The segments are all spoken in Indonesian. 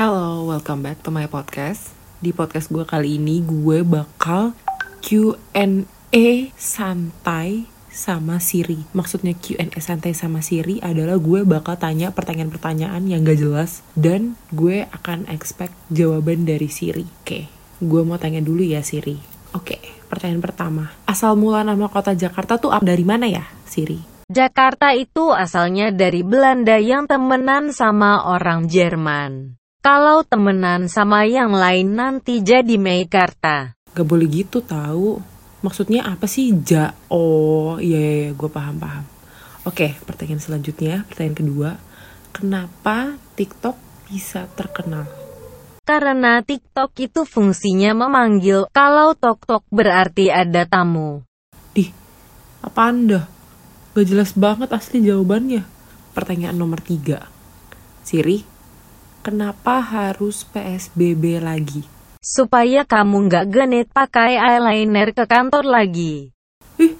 welcome back to my podcast. Di podcast gue kali ini gue bakal Q&A santai sama Siri. Maksudnya Q&A santai sama Siri adalah gue bakal tanya pertanyaan-pertanyaan yang gak jelas dan gue akan expect jawaban dari Siri. Oke, gue mau tanya dulu ya Siri. Oke, pertanyaan pertama. Asal mula nama kota Jakarta tuh dari mana ya, Siri? Jakarta itu asalnya dari Belanda yang temenan sama orang Jerman. Kalau temenan sama yang lain nanti jadi Meikarta. Gak boleh gitu tahu. Maksudnya apa sih ja? Oh iya, iya, iya gue paham paham. Oke, pertanyaan selanjutnya, pertanyaan kedua. Kenapa TikTok bisa terkenal? Karena TikTok itu fungsinya memanggil, kalau tok-tok berarti ada tamu. Dih, apa anda? Gak jelas banget asli jawabannya. Pertanyaan nomor tiga. Siri, kenapa harus PSBB lagi? Supaya kamu nggak genit pakai eyeliner ke kantor lagi. Ih,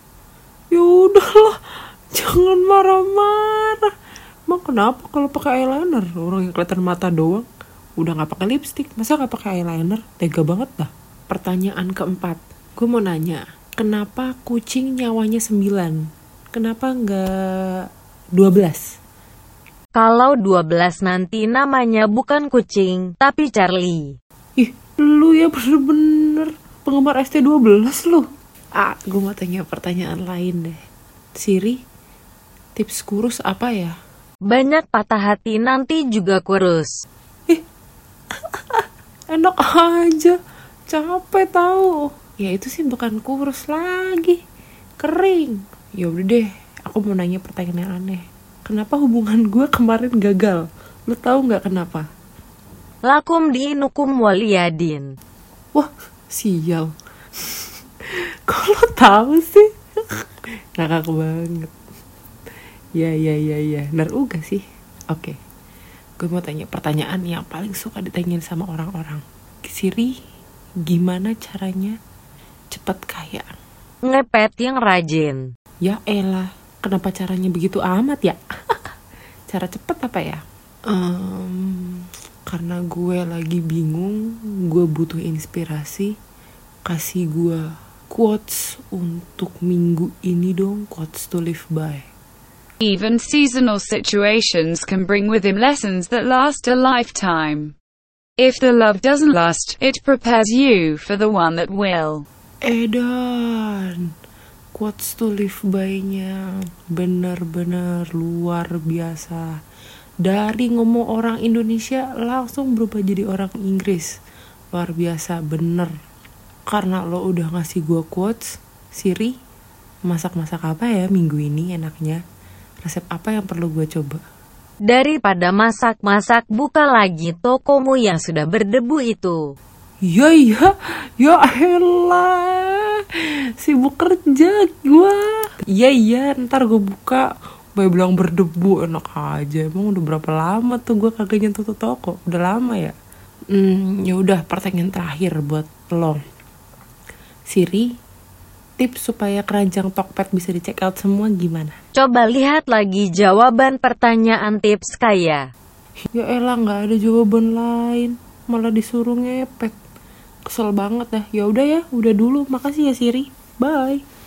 yaudahlah. Jangan marah-marah. Emang kenapa kalau pakai eyeliner? Orang yang kelihatan mata doang. Udah nggak pakai lipstick, masa nggak pakai eyeliner? Tega banget dah. Pertanyaan keempat. Gue mau nanya, kenapa kucing nyawanya 9? Kenapa nggak 12? Kalau 12 nanti namanya bukan kucing, tapi Charlie. Ih, lu ya bener-bener penggemar ST12 lu. Ah, gue mau tanya pertanyaan lain deh. Siri, tips kurus apa ya? Banyak patah hati nanti juga kurus. Ih, enak aja. Capek tahu. Ya itu sih bukan kurus lagi. Kering ya udah deh aku mau nanya pertanyaan yang aneh kenapa hubungan gue kemarin gagal? Lo tahu nggak kenapa? Lakum diinukum waliyadin. Wah sial. Kok lo tahu sih? Ngakak banget. Ya ya ya ya. Benar uga sih. Oke. Gue mau tanya pertanyaan yang paling suka ditanyain sama orang-orang. Siri gimana caranya cepat kaya? Ngepet yang rajin. Ya elah, kenapa caranya begitu amat ya? Cara cepet apa ya? Um, karena gue lagi bingung, gue butuh inspirasi. Kasih gue quotes untuk minggu ini dong, quotes to live by. Even seasonal situations can bring with him lessons that last a lifetime. If the love doesn't last, it prepares you for the one that will. Edan quotes to live by-nya bener-bener luar biasa. Dari ngomong orang Indonesia langsung berubah jadi orang Inggris. Luar biasa, bener. Karena lo udah ngasih gue quotes, Siri, masak-masak apa ya minggu ini enaknya? Resep apa yang perlu gue coba? Daripada masak-masak, buka lagi tokomu yang sudah berdebu itu. Ya iya, ya elah, sibuk kerja gue. Iya iya, ntar gue buka, gue bilang berdebu enak aja. Emang udah berapa lama tuh gue kagak nyentuh tuh toko? Udah lama ya. Hmm, ya udah pertanyaan terakhir buat lo. Siri, tips supaya keranjang Tokped bisa di check out semua gimana? Coba lihat lagi jawaban pertanyaan tips kaya. Ya elah nggak ada jawaban lain, malah disuruh ngepet kesel banget dah. Ya udah ya udah dulu. Makasih ya Siri. Bye